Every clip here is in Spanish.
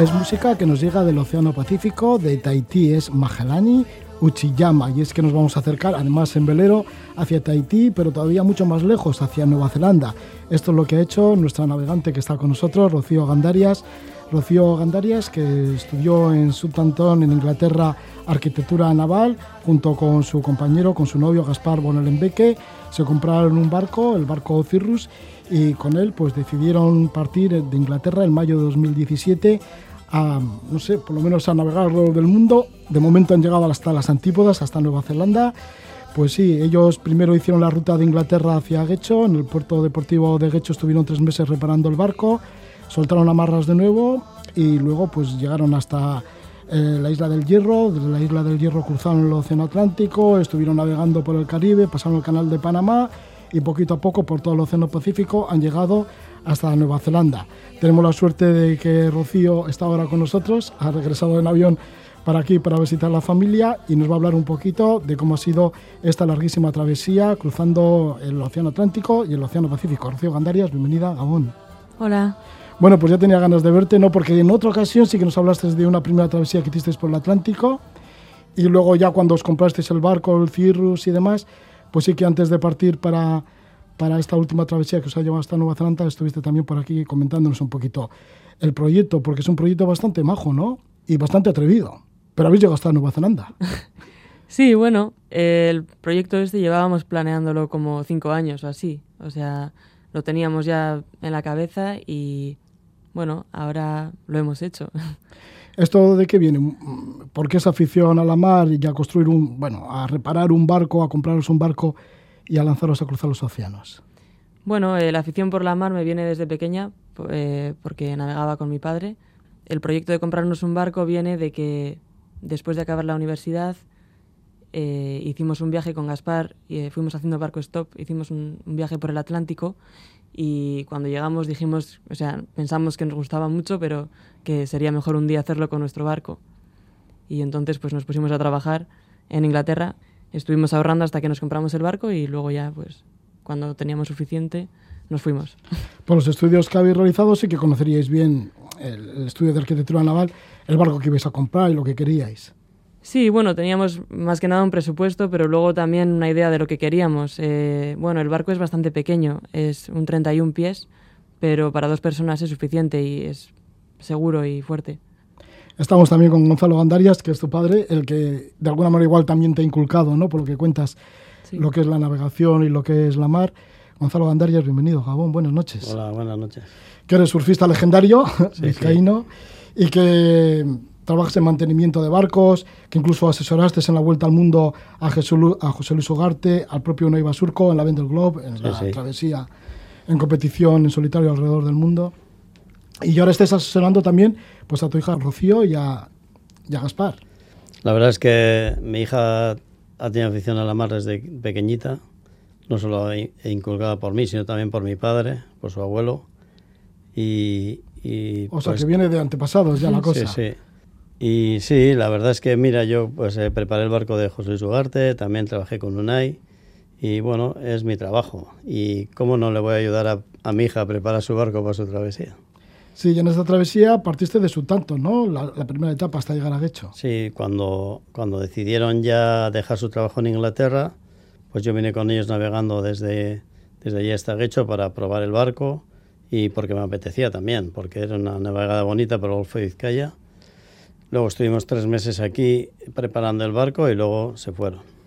Es música que nos llega del Océano Pacífico, de Tahití es Magelani, Uchiyama, y es que nos vamos a acercar, además en velero, hacia Tahití, pero todavía mucho más lejos, hacia Nueva Zelanda. Esto es lo que ha hecho nuestra navegante que está con nosotros, Rocío Gandarias. Rocío Gandarias, que estudió en Southampton, en Inglaterra, arquitectura naval, junto con su compañero, con su novio Gaspar Bonelenbeque, se compraron un barco, el barco Cirrus, y con él pues decidieron partir de Inglaterra en mayo de 2017 a, no sé, por lo menos a navegar alrededor del mundo. De momento han llegado hasta las antípodas, hasta Nueva Zelanda. Pues sí, ellos primero hicieron la ruta de Inglaterra hacia Guecho, en el puerto deportivo de Guecho estuvieron tres meses reparando el barco, soltaron amarras de nuevo y luego pues llegaron hasta eh, la isla del Hierro, desde la isla del Hierro cruzaron el Océano Atlántico, estuvieron navegando por el Caribe, pasaron el canal de Panamá y poquito a poco por todo el Océano Pacífico han llegado hasta Nueva Zelanda. Tenemos la suerte de que Rocío está ahora con nosotros, ha regresado en avión para aquí para visitar la familia y nos va a hablar un poquito de cómo ha sido esta larguísima travesía cruzando el Océano Atlántico y el Océano Pacífico. Rocío Gandarias, bienvenida a Gabón. Hola. Bueno, pues ya tenía ganas de verte, ¿no? Porque en otra ocasión sí que nos hablaste de una primera travesía que hicisteis por el Atlántico y luego ya cuando os comprasteis el barco, el Cirrus y demás, pues sí que antes de partir para, para esta última travesía que os ha llevado hasta Nueva Zelanda, estuviste también por aquí comentándonos un poquito el proyecto, porque es un proyecto bastante majo, ¿no? Y bastante atrevido. Pero habéis llegado hasta Nueva Zelanda. Sí, bueno, el proyecto este llevábamos planeándolo como cinco años o así. O sea, lo teníamos ya en la cabeza y bueno, ahora lo hemos hecho. ¿Esto de qué viene? ¿Por qué esa afición a la mar y a construir un, bueno, a reparar un barco, a compraros un barco y a lanzaros a cruzar los océanos? Bueno, eh, la afición por la mar me viene desde pequeña eh, porque navegaba con mi padre. El proyecto de comprarnos un barco viene de que después de acabar la universidad eh, hicimos un viaje con Gaspar y fuimos haciendo barco stop, hicimos un, un, viaje por el Atlántico y cuando llegamos dijimos, o sea, pensamos que nos gustaba mucho, pero que sería mejor un día hacerlo con nuestro barco. Y entonces pues nos pusimos a trabajar en Inglaterra, estuvimos ahorrando hasta que nos compramos el barco y luego ya pues cuando teníamos suficiente nos fuimos. Por los estudios que habéis realizado sí que conoceríais bien el, el estudio de arquitectura naval, el barco que ibais a comprar y lo que queríais. Sí, bueno, teníamos más que nada un presupuesto, pero luego también una idea de lo que queríamos. Eh, bueno, el barco es bastante pequeño, es un 31 pies, pero para dos personas es suficiente y es seguro y fuerte. Estamos también con Gonzalo Gandarias, que es tu padre, el que de alguna manera igual también te ha inculcado, ¿no? Por lo que cuentas, sí. lo que es la navegación y lo que es la mar. Gonzalo Gandarias, bienvenido, Gabón, buenas noches. Hola, buenas noches. Que eres surfista legendario, sí, vizcaíno, sí. y que trabajas en mantenimiento de barcos, que incluso asesoraste en la vuelta al mundo a, Jesús, a José Luis Ugarte, al propio Neiva Surco, en la Vendel Globe, en sí, la sí. travesía en competición en solitario alrededor del mundo. Y ahora estés asesorando también pues, a tu hija Rocío y a, y a Gaspar. La verdad es que mi hija ha tenido afición a la mar desde pequeñita, no solo inculcada por mí, sino también por mi padre, por su abuelo. Y, y o sea, pues, que viene de antepasados ya la cosa. Sí, sí. Y sí, la verdad es que, mira, yo pues eh, preparé el barco de José Luis Ugarte, también trabajé con UNAI y bueno, es mi trabajo. Y cómo no le voy a ayudar a, a mi hija a preparar su barco para su travesía. Sí, y en esta travesía partiste de su tanto, ¿no? La, la, primera etapa hasta llegar a Guecho. Sí, cuando, cuando decidieron ya dejar su trabajo en Inglaterra, pues yo vine con ellos navegando desde, desde allí hasta Guecho para probar el barco y porque me apetecía también, porque era una navegada bonita por el Golfo de Vizcaya Luego estuvimos tres meses aquí preparando el barco y luego se fueron.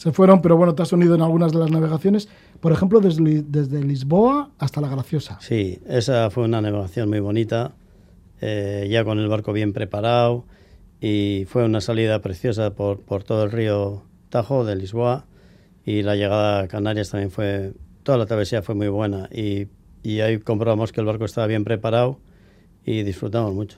Se fueron, pero bueno, te has unido en algunas de las navegaciones, por ejemplo, desde, desde Lisboa hasta La Graciosa. Sí, esa fue una navegación muy bonita, eh, ya con el barco bien preparado y fue una salida preciosa por, por todo el río Tajo de Lisboa y la llegada a Canarias también fue, toda la travesía fue muy buena y, y ahí comprobamos que el barco estaba bien preparado y disfrutamos mucho.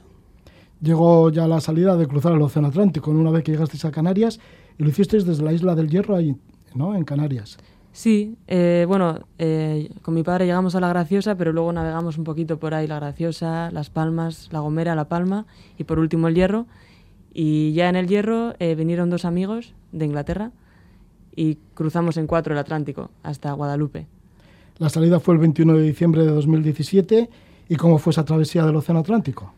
Llegó ya la salida de cruzar el Océano Atlántico, una vez que llegasteis a Canarias, y lo hicisteis desde la isla del Hierro, ahí, ¿no? En Canarias. Sí, eh, bueno, eh, con mi padre llegamos a La Graciosa, pero luego navegamos un poquito por ahí La Graciosa, Las Palmas, La Gomera, La Palma y por último el Hierro. Y ya en el Hierro eh, vinieron dos amigos de Inglaterra y cruzamos en cuatro el Atlántico hasta Guadalupe. La salida fue el 21 de diciembre de 2017. ¿Y cómo fue esa travesía del Océano Atlántico?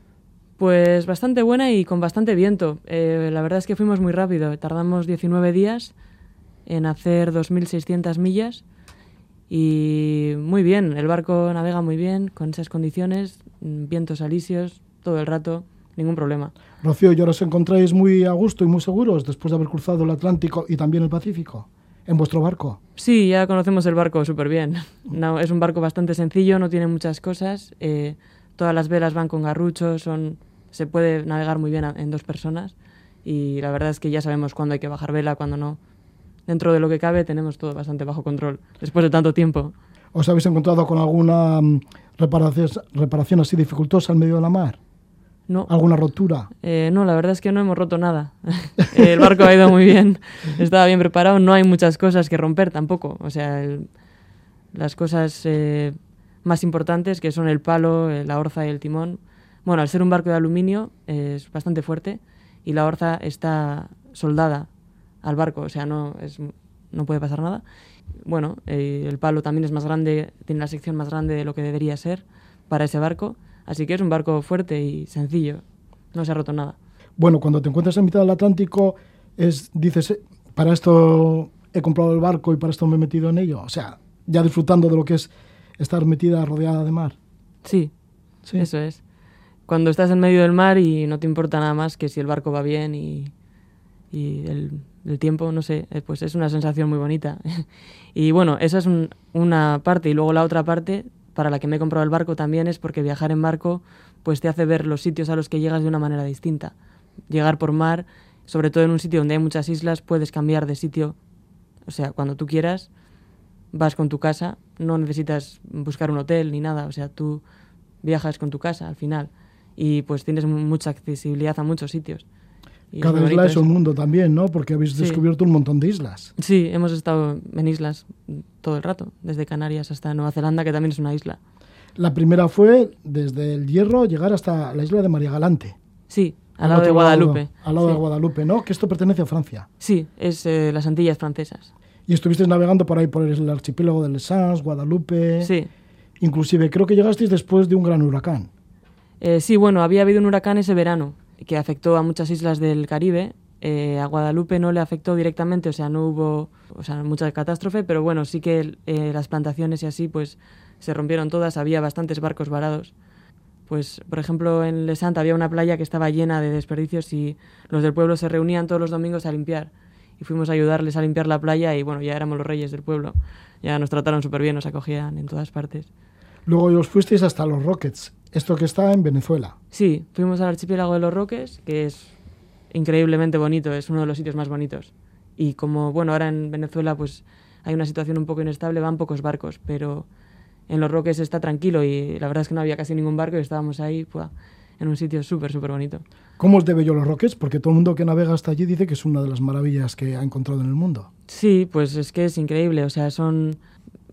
Pues bastante buena y con bastante viento. Eh, la verdad es que fuimos muy rápido. Tardamos 19 días en hacer 2.600 millas y muy bien. El barco navega muy bien con esas condiciones, mm, vientos alisios todo el rato, ningún problema. Rocío, ¿y ahora os encontráis muy a gusto y muy seguros después de haber cruzado el Atlántico y también el Pacífico en vuestro barco? Sí, ya conocemos el barco súper bien. No, es un barco bastante sencillo, no tiene muchas cosas. eh, todas las velas van con garruchos, son, se puede navegar muy bien a- en dos personas. Y la verdad es que ya sabemos cuándo hay que bajar vela, cuándo no. Dentro de lo que cabe tenemos todo bastante bajo control, después de tanto tiempo. ¿Os habéis encontrado con alguna mm, reparación, reparación así dificultosa en medio de la mar? No, ¿Alguna rotura? Eh, no, la verdad es que no hemos roto nada. el barco ha ido muy bien, estaba bien preparado, no hay muchas cosas que romper tampoco. O sea, el- las cosas eh, más importantes, que son el palo, eh, la orza y el timón. Bueno, al ser un barco de aluminio es bastante fuerte y la orza está soldada al barco, o sea, no, es, no puede pasar nada. Bueno, eh, el palo también es más grande, tiene la sección más grande de lo que debería ser para ese barco, así que es un barco fuerte y sencillo, no se ha roto nada. Bueno, cuando te encuentras en mitad del Atlántico, es, dices, eh, para esto he comprado el barco y para esto me he metido en ello. O sea, ya disfrutando de lo que es estar metida rodeada de mar. Sí, Sí. eso es. Cuando estás en medio del mar y no te importa nada más que si el barco va bien y, el tiempo, no sé, eh, pues es una sensación muy bonita. y bueno, esa es un- una parte. Y luego la otra parte, para la que me he comprado el barco también, es porque viajar en barco pues te hace ver los sitios a los que llegas de una manera distinta. Llegar por mar, sobre todo en un sitio donde hay muchas islas, puedes cambiar de sitio. O sea, cuando tú quieras, vas con tu casa, no necesitas buscar un hotel ni nada, o sea, tú viajas con tu casa al final y pues tienes mu- mucha accesibilidad a muchos sitios. Y es Cada muy isla es un mundo también, ¿no? Porque habéis Sí. descubierto un montón de islas. Sí, hemos estado en islas todo el rato, desde Canarias hasta Nueva Zelanda, que también es una isla. La primera fue desde el Hierro llegar hasta la isla de María Galante. Sí, al lado de Guadalupe. al lado de. Guadalupe, ¿no? Que esto pertenece a Francia. Sí, es eh, las Antillas francesas. Y estuvisteis navegando por ahí, por el archipiélago de Les Sans, Guadalupe. Sí. Inclusive creo que llegasteis después de un gran huracán. Eh, sí, bueno, había habido un huracán ese verano que afectó a muchas islas del Caribe. Eh, a Guadalupe no le afectó directamente, o sea, no hubo mucha catástrofe, pero bueno, sí que eh, las plantaciones y así, pues se rompieron todas, había bastantes barcos varados. Pues, por ejemplo, en Les Santa había una playa que estaba llena de desperdicios y los del pueblo se reunían todos los domingos a limpiar. Y fuimos a ayudarles a limpiar la playa y bueno, ya éramos los reyes del pueblo. Ya nos trataron súper bien, nos acogían en todas partes. Luego os fuisteis hasta los Rockets, esto que está en Venezuela. Sí, fuimos al archipiélago de los Roques, que es increíblemente bonito, es uno de los sitios más bonitos. Y como, bueno, ahora en Venezuela pues hay una situación un poco inestable, van pocos barcos, pero en los Roques está tranquilo y la verdad es que no había casi ningún barco y estábamos ahí ¡pua! en un sitio súper, súper bonito. ¿Cómo os debe yo los Rockets? Porque todo el mundo que navega hasta allí dice que es una de las maravillas que ha encontrado en el mundo. Sí, pues es que es increíble, o sea, son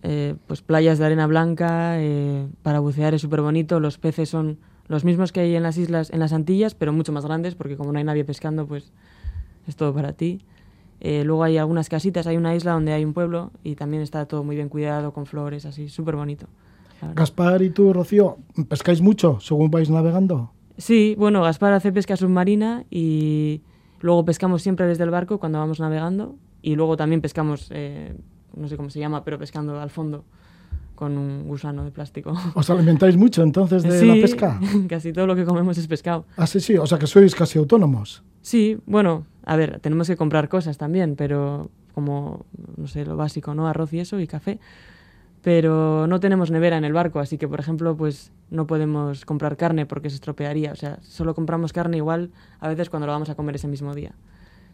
eh, pues playas de arena blanca, eh, para bucear es súper bonito, los peces son los mismos que hay en las islas, en las Antillas, pero mucho más grandes, porque como no hay nadie pescando, pues es todo para ti. Eh, luego hay algunas casitas, hay una isla donde hay un pueblo y también está todo muy bien cuidado, con flores, así, súper bonito. Gaspar y tú, Rocío, ¿pescáis mucho según vais navegando? Sí, bueno, Gaspar hace pesca submarina y luego pescamos siempre desde el barco cuando vamos navegando y luego también pescamos, eh, no sé cómo se llama, pero pescando al fondo con un gusano de plástico. ¿Os alimentáis mucho entonces de sí, la pesca? casi todo lo que comemos es pescado. Ah, sí, sí, o sea que sois casi autónomos. Sí, bueno, a ver, tenemos que comprar cosas también, pero como, no sé, lo básico, ¿no? Arroz y eso y café. Pero no tenemos nevera en el barco, así que, por ejemplo, pues no podemos comprar carne porque se estropearía. O sea, solo compramos carne igual a veces cuando lo vamos a comer ese mismo día.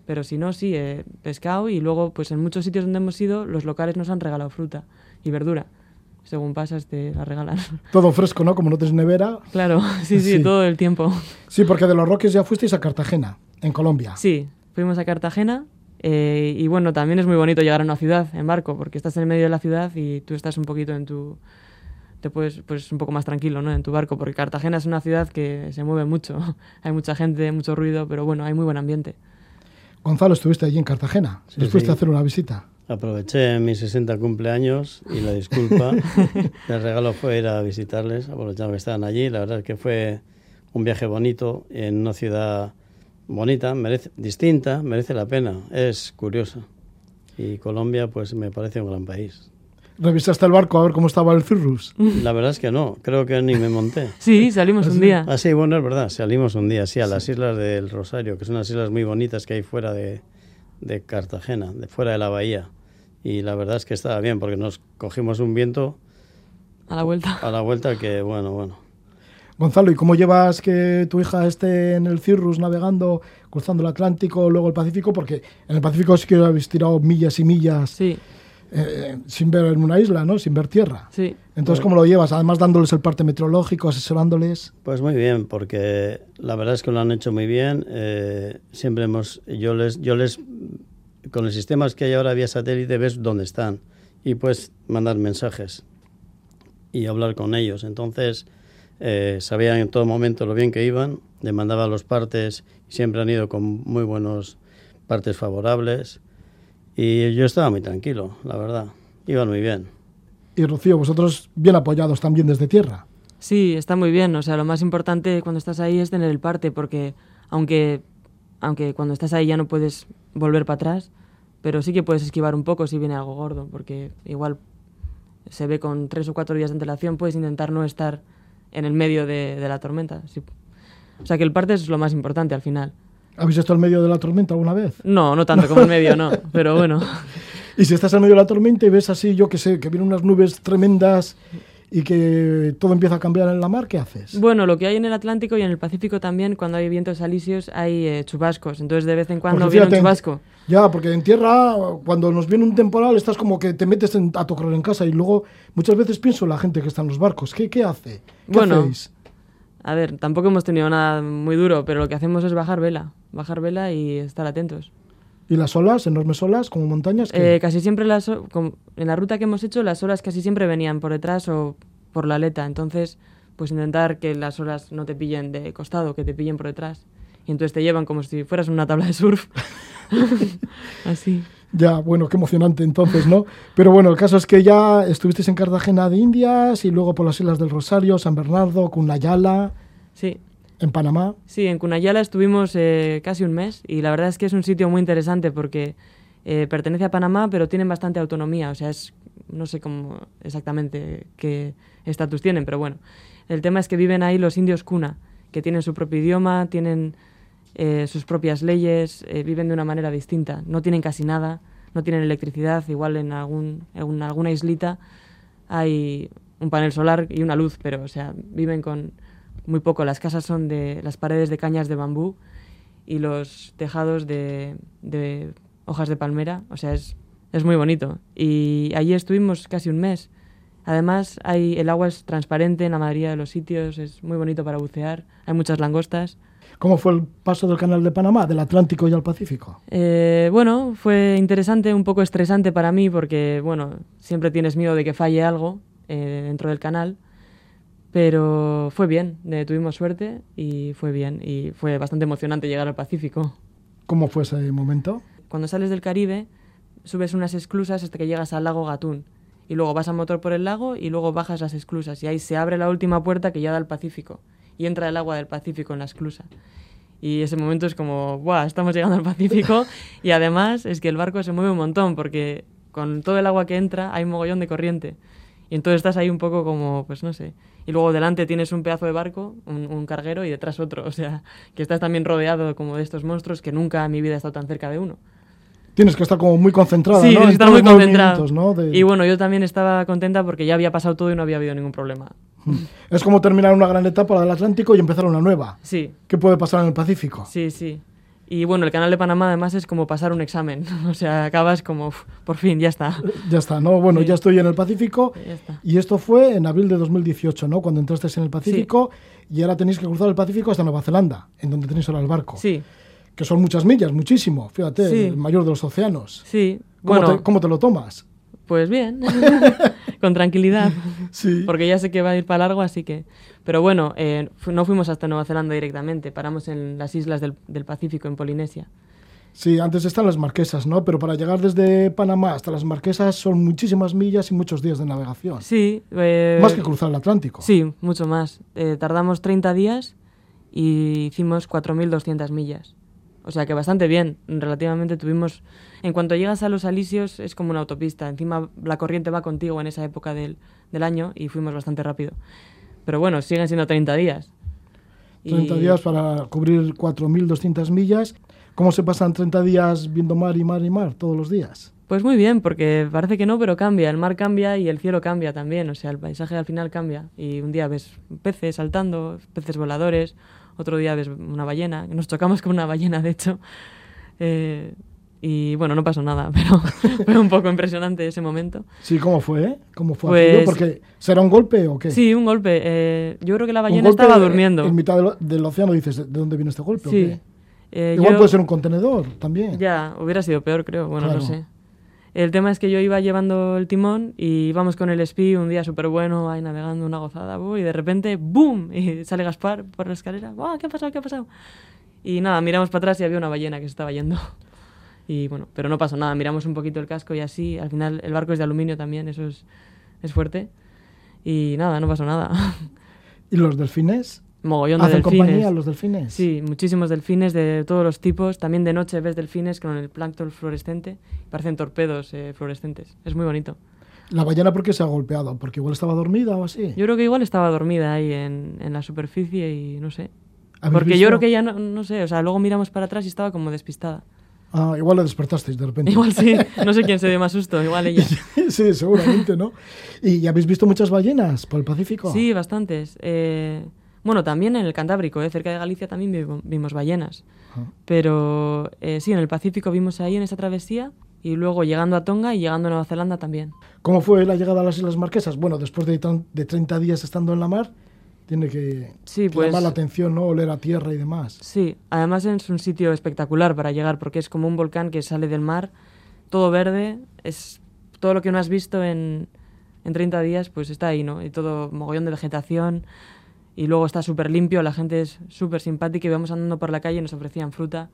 Pero si no, sí, eh, pescado y luego, pues en muchos sitios donde hemos ido, los locales nos han regalado fruta y verdura. según pasas te la regalan. Todo fresco, ¿no? Como no tienes nevera. claro, sí, sí, Sí. todo el tiempo. Sí, porque de los Roques ya fuisteis a Cartagena, en Colombia. Sí, fuimos a Cartagena eh, y bueno, también es muy bonito llegar a una ciudad en barco porque estás en el medio de la ciudad y tú estás un poquito en tu... te puedes pues un poco más tranquilo, ¿no? En tu barco porque Cartagena es una ciudad que se mueve mucho. hay mucha gente, mucho ruido, pero bueno, hay muy buen ambiente. Gonzalo, estuviste allí en Cartagena. Sí, sí. a hacer una visita. Aproveché mis 60 cumpleaños y la disculpa. el regalo fue ir a visitarles, aprovechando que estaban allí. La verdad es que fue un viaje bonito en una ciudad bonita, merece, distinta, merece la pena. Es curiosa. Y Colombia, pues me parece un gran país. ¿Revisaste el barco a ver cómo estaba el Cirrus? La verdad es que no, creo que ni me monté. Sí, salimos un día. Ah, sí, bueno, es verdad. Salimos un día, sí, a las islas del Rosario, que son unas islas muy bonitas que hay fuera de, de Cartagena, de fuera de la bahía. Y la verdad es que estaba bien, porque nos cogimos un viento A la vuelta. a la vuelta que, bueno, bueno. Gonzalo, ¿y cómo llevas que tu hija esté en el Cirrus navegando, cruzando el Atlántico, luego el Pacífico? Porque en el Pacífico sí que habéis tirado millas y millas Sí, eh, sin ver en una isla, ¿no? Sin ver tierra. sí. Entonces, ¿cómo lo llevas? Además, dándoles el parte meteorológico, asesorándoles. Pues muy bien, porque la verdad es que lo han hecho muy bien. eh, siempre hemos, yo les, yo les, con los sistemas que hay ahora vía satélite, ves dónde están y puedes mandar mensajes y hablar con ellos. Entonces, eh, sabían en todo momento lo bien que iban, le mandaba los partes siempre han ido con muy buenos partes favorables. Y yo estaba muy tranquilo, la verdad. Iban muy bien. Y Rocío, vosotros bien apoyados también desde tierra. Sí, está muy bien. O sea, lo más importante cuando estás ahí es tener el parte, porque aunque, aunque cuando estás ahí ya no puedes volver para atrás, pero sí que puedes esquivar un poco si viene algo gordo, porque igual se ve con tres o cuatro días de antelación, puedes intentar no estar en el medio de, de la tormenta. Sí. O sea, que el parte es lo más importante al final. ¿Habéis estado en medio de la tormenta alguna vez? No, no tanto como en medio, no, pero bueno. Y si estás en medio de la tormenta y ves así, yo que sé, que vienen unas nubes tremendas y que todo empieza a cambiar en la mar, ¿qué haces? Bueno, lo que hay en el Atlántico y en el Pacífico también, cuando hay vientos alisios, hay eh, chubascos. Entonces, de vez en cuando Porque viene un chubasco. Ya, porque en tierra, cuando nos viene un temporal, estás como que te metes en- a tocar en casa y luego muchas veces pienso en la gente que está en los barcos. ¿Qué, qué hace? ¿Qué Bueno, hacéis? A ver, tampoco hemos tenido nada muy duro, pero lo que hacemos es bajar vela. Bajar vela y estar atentos. ¿Y las olas, enormes olas, como montañas? Eh, casi siempre las, en la ruta que hemos hecho, las olas casi siempre venían por detrás o por la aleta. Entonces, pues intentar que las olas no te pillen de costado, que te pillen por detrás. Y entonces te llevan como si fueras una tabla de surf. Así. Ya, bueno, qué emocionante entonces, ¿no? Pero bueno, el caso es que ya estuvisteis en Cartagena de Indias y luego por las Islas del Rosario, San Bernardo, Cunayala, Sí. en Panamá. Sí, en Cunayala estuvimos eh, casi un mes y la verdad es que es un sitio muy interesante porque eh, pertenece a Panamá, pero tienen bastante autonomía. O sea, es no sé cómo exactamente qué estatus tienen, pero bueno. El tema es que viven ahí los indios Cuna, que tienen su propio idioma, tienen eh, sus propias leyes, eh, viven de una manera distinta. No tienen casi nada, no tienen electricidad. Igual en, algún, en alguna islita hay un panel solar y una luz, pero o sea, viven con muy poco. Las casas son de las paredes de cañas de bambú y los tejados de, de hojas de palmera. O sea, es, es muy bonito. Y allí estuvimos casi un mes. Además, hay, el agua es transparente en la mayoría de los sitios, es muy bonito para bucear, hay muchas langostas. ¿Cómo fue el paso del canal de Panamá, del Atlántico y al Pacífico? Eh, bueno, fue interesante, un poco estresante para mí porque, bueno, siempre tienes miedo de que falle algo eh, dentro del canal, pero fue bien, eh, tuvimos suerte y fue bien y fue bastante emocionante llegar al Pacífico. ¿Cómo fue ese momento? Cuando sales del Caribe, subes unas esclusas hasta que llegas al lago Gatún y luego vas a motor por el lago y luego bajas las esclusas y ahí se abre la última puerta que ya da al Pacífico y entra el agua del Pacífico en la esclusa. Y ese momento es como, ¡buah! Estamos llegando al Pacífico y además es que el barco se mueve un montón porque con todo el agua que entra hay un mogollón de corriente. Y entonces estás ahí un poco como, pues no sé. Y luego delante tienes un pedazo de barco, un, un carguero, y detrás otro. O sea, que estás también rodeado como de estos monstruos que nunca en mi vida he estado tan cerca de uno. Tienes que estar como muy concentrada, Sí, ¿no? estar muy concentrado. ¿no? De- Y bueno, yo también estaba contenta porque ya había pasado todo y no había habido ningún problema. Es como terminar una gran etapa del Atlántico y empezar una nueva. Sí, ¿Qué puede pasar en el Pacífico? sí, sí. Y bueno, el canal de Panamá además es como pasar un examen. O sea, acabas como, "Uf, por fin, ya está. Ya está, ¿no? Bueno, Sí. ya estoy en el Pacífico. Ya está. Y esto fue en abril de 2018, ¿no? Cuando entraste en el Pacífico y ahora tenéis que cruzar el Pacífico hasta Nueva Zelanda, en donde tenéis ahora el barco. Sí, Que son muchas millas, muchísimo. Fíjate, Sí. el mayor de los océanos. sí. ¿Cómo, Bueno, te, cómo te lo tomas? Pues bien, con tranquilidad. Sí. Porque ya sé que va a ir para largo, así que... Pero bueno, eh, no fuimos hasta Nueva Zelanda directamente, paramos en las islas del, del Pacífico, en Polinesia. Sí, antes están las Marquesas, ¿no? Pero para llegar desde Panamá hasta las Marquesas son muchísimas millas y muchos días de navegación. Sí. eh, Más que cruzar el Atlántico. Sí, mucho más. Eh, tardamos 30 días y hicimos 4.200 millas. O sea que bastante bien. Relativamente tuvimos... En cuanto llegas a los Alisios es como una autopista. Encima la corriente va contigo en esa época del, del año y fuimos bastante rápido. Pero bueno, siguen siendo 30 días. Y- 30 días para cubrir 4.200 millas. ¿Cómo se pasan 30 días viendo mar y mar y mar todos los días? Pues muy bien, porque parece que no, pero cambia. El mar cambia y el cielo cambia también. O sea, el paisaje al final cambia. Y un día ves peces saltando, peces voladores. Otro día ves una ballena. Nos chocamos con una ballena, de hecho. Eh, y bueno, no pasó nada, pero fue un poco impresionante ese momento. Sí, ¿cómo fue? ¿Cómo fue Pues-? Porque ¿será un golpe o qué? Sí, un golpe. Eh, yo creo que la ballena estaba en- durmiendo. En mitad del, del océano dices, ¿de dónde viene este golpe? o Sí. qué? Eh, Igual yo- puede ser un contenedor también. Ya, hubiera sido peor, creo. Bueno, Claro. no sé. El tema es que yo iba llevando el timón y íbamos con el espi un día súper bueno, ahí navegando una gozada, y de repente, ¡boom! Y sale Gaspar por la escalera. ¡Guau! ¿Qué ha pasado? ¿Qué ha pasado? Y nada, miramos para atrás y había una ballena que se estaba yendo. Y bueno, pero no pasó nada. Miramos un poquito el casco y así. Al final, el barco es de aluminio también, eso es, es fuerte. Y nada, no pasó nada. ¿Y los delfines? Mogollón de ¿Hacen delfines. compañía los delfines? Sí, muchísimos delfines de todos los tipos. También de noche ves delfines con el plancton fluorescente. Parecen torpedos eh, fluorescentes. Es muy bonito. ¿La ballena por qué se ha golpeado? ¿Porque igual estaba dormida o así? Yo creo que igual estaba dormida ahí en, en la superficie y no sé. ¿Habéis Porque visto? yo creo que ya no, no sé, o sea, luego miramos para atrás y estaba como despistada. Ah, igual la despertasteis de repente. Igual sí, no sé quién se dio más susto, igual ella. sí, seguramente, ¿no? ¿Y habéis visto muchas ballenas por el Pacífico? Sí, bastantes. Eh, bueno, también en el Cantábrico, eh, cerca de Galicia también vimos ballenas. Pero eh, sí, en el Pacífico vimos ahí en esa travesía y luego llegando a Tonga y llegando a Nueva Zelanda también. ¿Cómo fue la llegada a las Islas Marquesas? Bueno, después de, de 30 días estando en la mar, tiene que, Sí, pues- llamar la atención, ¿no? Oler a tierra y demás. Sí, además es un sitio espectacular para llegar porque es como un volcán que sale del mar, todo verde, es todo lo que no has visto en, en 30 días, pues está ahí, ¿no? Y todo mogollón de vegetación y luego está súper limpio, la gente es súper simpática y vamos andando por la calle y nos ofrecían fruta.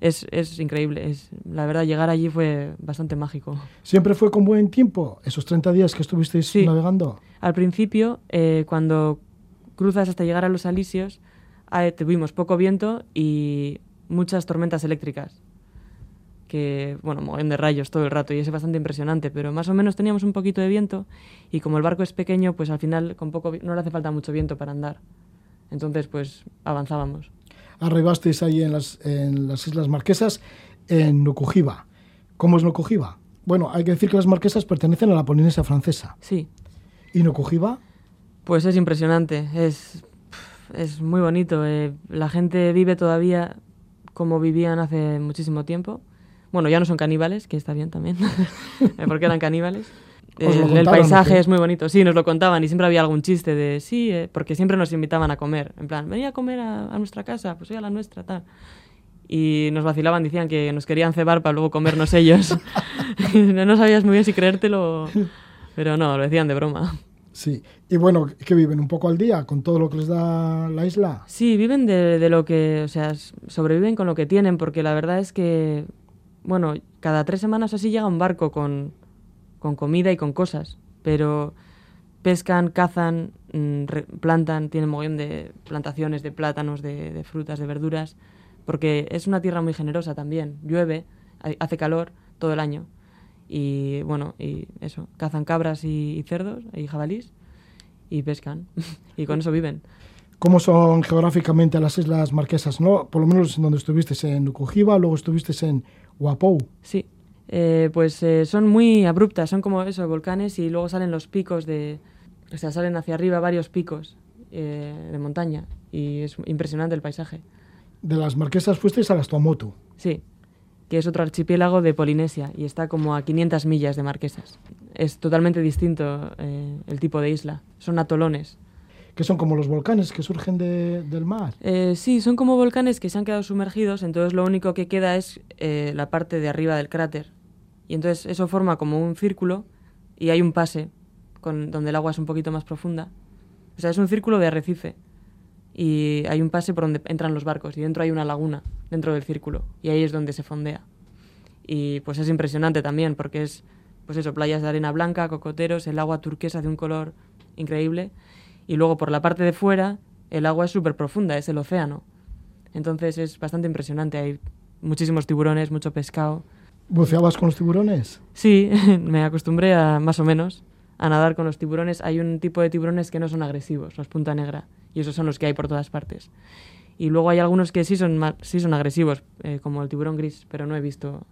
Es, es increíble, es, la verdad llegar allí fue bastante mágico. ¿Siempre fue con buen tiempo esos 30 días que estuvisteis Sí. navegando? Al principio, eh, cuando cruzas hasta llegar a los Alisios, ah, tuvimos poco viento y muchas tormentas eléctricas. Que, bueno, mogollón de rayos todo el rato y es bastante impresionante, pero más o menos teníamos un poquito de viento y como el barco es pequeño, pues al final con poco no le hace falta mucho viento para andar. Entonces, pues avanzábamos. Arribasteis ahí en las, en las Islas Marquesas, en Nukujiba. ¿Cómo es Nukujiba? Bueno, hay que decir que las Marquesas pertenecen a la Polinesia francesa. Sí, ¿Y Nukujiba? Pues es impresionante, es, es muy bonito. eh, la gente vive todavía como vivían hace muchísimo tiempo. Bueno, ya no son caníbales, que está bien también, porque eran caníbales. ¿Os lo El, paisaje es muy bonito, sí, nos lo contaban y siempre había algún chiste de sí, eh, porque siempre nos invitaban a comer. En plan, venía a comer a, a nuestra casa, pues hoy a la nuestra, tal. Y nos vacilaban, decían que nos querían cebar para luego comernos ellos. no sabías muy bien si creértelo, pero no, lo decían de broma. Sí. Y bueno, que viven un poco al día con todo lo que les da la isla. Sí, viven de, de lo que, o sea, sobreviven con lo que tienen, porque la verdad es que, bueno, cada tres semanas así llega un barco con, con comida y con cosas, pero pescan, cazan, mm, plantan, tienen mogollón de plantaciones de plátanos, de, de frutas, de verduras, porque es una tierra muy generosa también, llueve, hace calor todo el año. Y bueno, y eso, cazan cabras y, y cerdos y jabalís y pescan, y con eso viven. ¿Cómo son geográficamente las Islas Marquesas? ¿no? Por lo menos en donde estuviste en Nukujiba, luego estuviste en Huapou. Sí, Eh, pues eh, son muy abruptas, son como eso, volcanes y luego salen los picos de, o sea, salen hacia arriba varios picos eh, de montaña y es impresionante el paisaje. De las Marquesas fuisteis a las Tuamotu. Sí, que es otro archipiélago de Polinesia y está como a 500 millas de Marquesas. Es totalmente distinto eh, el tipo de isla. Son atolones. que son como los volcanes que surgen de- del mar. Eh, sí, son como volcanes que se han quedado sumergidos, entonces lo único que queda es eh, la parte de arriba del cráter. Y entonces eso forma como un círculo y hay un pase con, donde el agua es un poquito más profunda. O sea, es un círculo de arrecife. Y hay un pase por donde entran los barcos y dentro hay una laguna, dentro del círculo. Y ahí es donde se fondea. Y pues es impresionante también porque es, pues eso, playas de arena blanca, cocoteros, el agua turquesa de un color increíble. Y luego por la parte de fuera el agua es súper profunda, es el océano. Entonces es bastante impresionante. Hay muchísimos tiburones, mucho pescado. ¿Buceabas con los tiburones? Sí, me acostumbré a más o menos a nadar con los tiburones. Hay un tipo de tiburones que no son agresivos, los punta negra, y esos son los que hay por todas partes. Y luego hay algunos que sí son, sí son agresivos, eh, como el tiburón gris, pero no he visto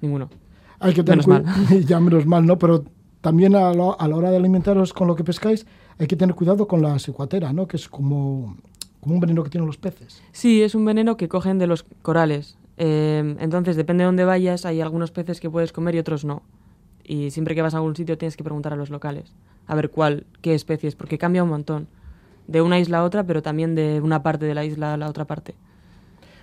ninguno. Hay que tener Menos ya menos mal, ¿no? Pero también a, lo- a la hora de alimentaros con lo que pescáis, hay que tener cuidado con la secuatera, ¿no? Que es como, como un veneno que tienen los peces. Sí, es un veneno que cogen de los corales. Eh, entonces, depende de dónde vayas, hay algunos peces que puedes comer y otros no. Y siempre que vas a algún sitio tienes que preguntar a los locales a ver cuál, qué especies, porque cambia un montón. De una isla a otra, pero también de una parte de la isla a la otra parte.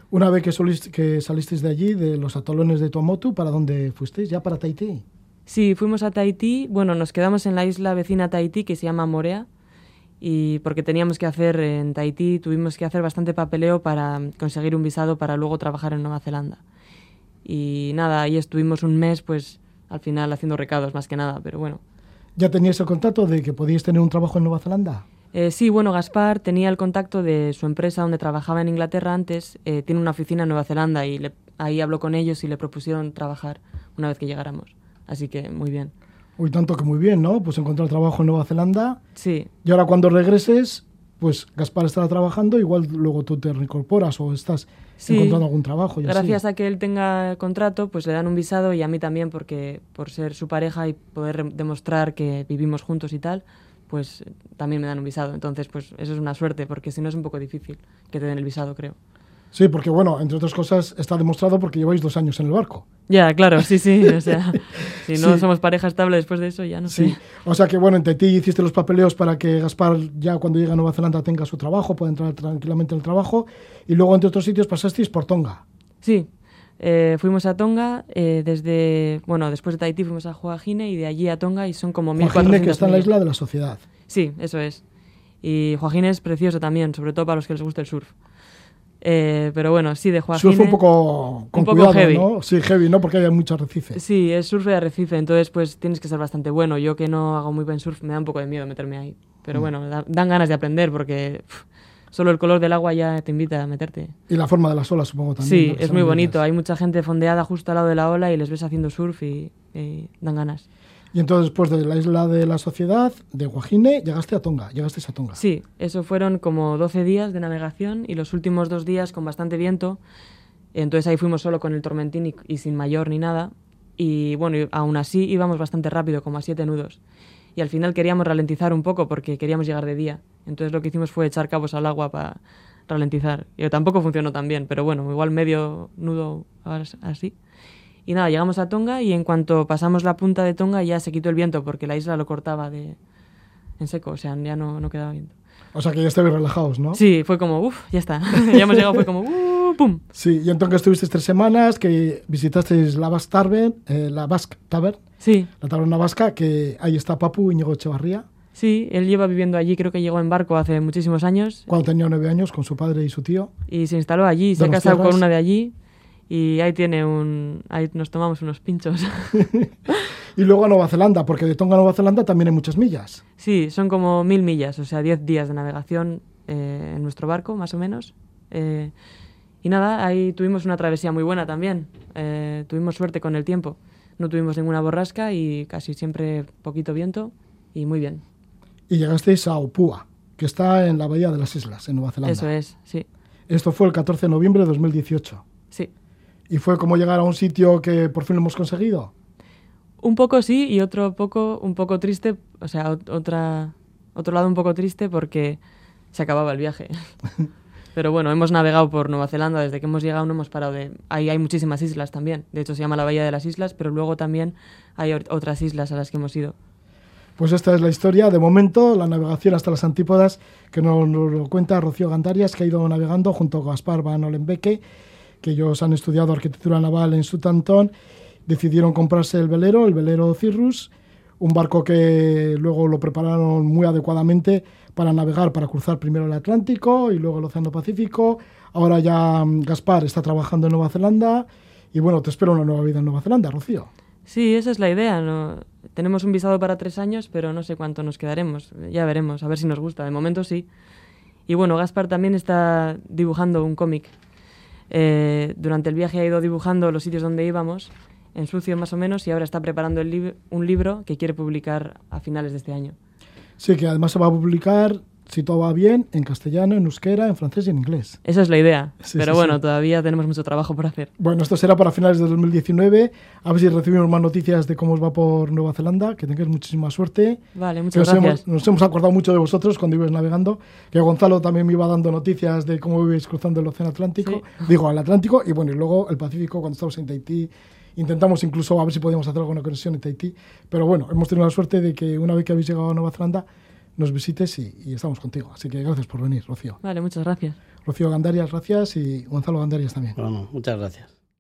Una vez que, soliste- que salisteis de allí, de los atolones de Tuamotu, ¿para dónde fuisteis? ¿Ya para Tahití? Sí, fuimos a Tahití. Bueno, nos quedamos en la isla vecina a Tahití que se llama Morea. Y porque teníamos que hacer en Tahití, tuvimos que hacer bastante papeleo para conseguir un visado para luego trabajar en Nueva Zelanda. Y nada, ahí estuvimos un mes, pues al final haciendo recados más que nada, pero bueno. ¿Ya teníais el contacto de que podíais tener un trabajo en Nueva Zelanda? Eh, sí, bueno, Gaspar tenía el contacto de su empresa donde trabajaba en Inglaterra antes, eh, tiene una oficina en Nueva Zelanda y le- ahí habló con ellos y le propusieron trabajar una vez que llegáramos. Así que muy bien. Uy, tanto que muy bien, ¿no? Pues encontrar trabajo en Nueva Zelanda. Sí, Y ahora cuando regreses, pues Gaspar estará trabajando, igual luego tú te reincorporas o estás Sí. encontrando algún trabajo. Y así. Gracias a que él tenga contrato, pues le dan un visado y a mí también, porque por ser su pareja y poder demostrar que vivimos juntos y tal, pues eh, también me dan un visado. Entonces, pues eso es una suerte, porque si no es un poco difícil que te den el visado, creo. Sí, porque bueno, entre otras cosas está demostrado porque lleváis dos años en el barco. Ya, claro, sí, sí. O sea, si no Sí. somos pareja estable después de eso, ya no Sí. sé. O sea que bueno, en Tahití hiciste los papeleos para que Gaspar ya cuando llegue a Nueva Zelanda tenga su trabajo, pueda entrar tranquilamente en el trabajo. Y luego entre otros sitios pasasteis por Tonga. Sí. Eh, fuimos a Tonga eh, desde, bueno, después de Tahití fuimos a Joaquine y de allí a Tonga y son como 1.400 Joaquín, que está en la isla de la sociedad. Sí, eso es. Y Joaquín es precioso también, sobre todo para los que les gusta el surf. Eh, pero bueno, sí, de Joaquín. Surf un poco con un poco cuidado, heavy. ¿no? Sí, heavy, ¿no? Porque hay mucho arrecife. Sí, es surf de arrecife, entonces pues tienes que ser bastante bueno. Yo que no hago muy buen surf, me da un poco de miedo meterme ahí. Mm. Pero bueno, da- dan ganas de aprender porque solo el color del agua ya te invita a meterte. Y la forma de las olas, supongo también. sí, es muy bonito. Hay mucha gente fondeada justo al lado de la ola y les ves haciendo surf y, y dan ganas. Y entonces después de la isla de la sociedad, de Guajine, llegaste a Tonga. Llegaste a Tonga. Sí, eso fueron como 12 días de navegación y los últimos dos días con bastante viento. Entonces ahí fuimos solo con el tormentín y, y sin mayor ni nada. Y bueno, y aún así íbamos bastante rápido, como a siete nudos. Y al final queríamos ralentizar un poco porque queríamos llegar de día. Entonces lo que hicimos fue echar cabos al agua para ralentizar. Y tampoco funcionó tan bien, pero bueno, igual medio nudo as- así. Y nada, llegamos a Tonga y en cuanto pasamos la punta de Tonga ya se quitó el viento porque la isla lo cortaba de en seco, o sea, ya no, no quedaba viento. O sea que ya estabais relajados, ¿no? Sí, fue como, uff, ya está. ya hemos llegado, fue como, uh, pum. Sí, y entonces estuvisteis tres semanas, que visitasteis la Basque Tavern, eh, la Basque Tavern, Sí, la taberna vasca, que ahí está Papu Íñigo Echevarría, sí, él lleva viviendo allí, creo que llegó en barco hace muchísimos años cuando tenía nueve años, con su padre y su tío. y se instaló allí, se ha casado con una de allí y ahí tiene un, ahí nos tomamos unos pinchos. Y luego a Nueva Zelanda, porque de Tonga a Nueva Zelanda también hay muchas millas. sí, son como mil millas, o sea, diez días de navegación eh, en nuestro barco, más o menos. Eh, y nada, ahí tuvimos una travesía muy buena también. Eh, tuvimos suerte con el tiempo. No tuvimos ninguna borrasca y casi siempre poquito viento y muy bien. Y llegasteis a Opua, que está en la Bahía de las Islas, en Nueva Zelanda. Eso es, sí, Esto fue el 14 de noviembre de 2018. sí. Y fue como llegar a un sitio que por fin lo hemos conseguido. Un poco sí y otro poco, un poco triste, o sea, ot- otra, otro lado un poco triste porque se acababa el viaje. Pero bueno, hemos navegado por Nueva Zelanda, desde que hemos llegado no hemos parado de... Ahí hay muchísimas islas también, de hecho se llama la Bahía de las Islas, pero luego también hay ot- otras islas a las que hemos ido. Pues esta es la historia, de momento, la navegación hasta las antípodas, que nos, lo cuenta Rocío Gandarias, que ha ido navegando junto con Gaspar Van Olenbeke, que ellos han estudiado arquitectura naval en Southampton, decidieron comprarse el velero, el velero Cirrus, un barco que luego lo prepararon muy adecuadamente para navegar, para cruzar primero el Atlántico y luego el Océano Pacífico. Ahora ya mm, Gaspar está trabajando en Nueva Zelanda y bueno, te espero una nueva vida en Nueva Zelanda, Rocío. Sí, esa es la idea. Tenemos un visado para tres años, pero no sé cuánto nos quedaremos. Ya veremos, a ver si nos gusta. De momento sí. Y bueno, Gaspar también está dibujando un cómic. Eh, durante el viaje ha ido dibujando los sitios donde íbamos, en sucio más o menos, y ahora está preparando el lib- un libro que quiere publicar a finales de este año. Sí, que además se va a publicar, si todo va bien, en castellano, en euskera, en francés y en inglés. Esa es la idea. Sí, pero sí, bueno, sí. todavía tenemos mucho trabajo por hacer. Bueno, esto será para finales de 2019. A ver si recibimos más noticias de cómo os va por Nueva Zelanda. Que tengáis muchísima suerte. Vale, muchas nos gracias. hemos, nos hemos acordado mucho de vosotros cuando ibais navegando. Que Gonzalo también me iba dando noticias de cómo ibais cruzando el Océano Atlántico. Digo, al Atlántico. Y bueno, y luego el Pacífico cuando estábamos en Tahití. Intentamos incluso a ver si podíamos hacer alguna conexión en Tahití. Pero bueno, hemos tenido la suerte de que una vez que habéis llegado a Nueva Zelanda nos visites y, y estamos contigo. Así que gracias por venir, Rocío. Vale, muchas gracias. Rocío Gandarias, gracias y Gonzalo Gandarias también. Bueno, muchas gracias.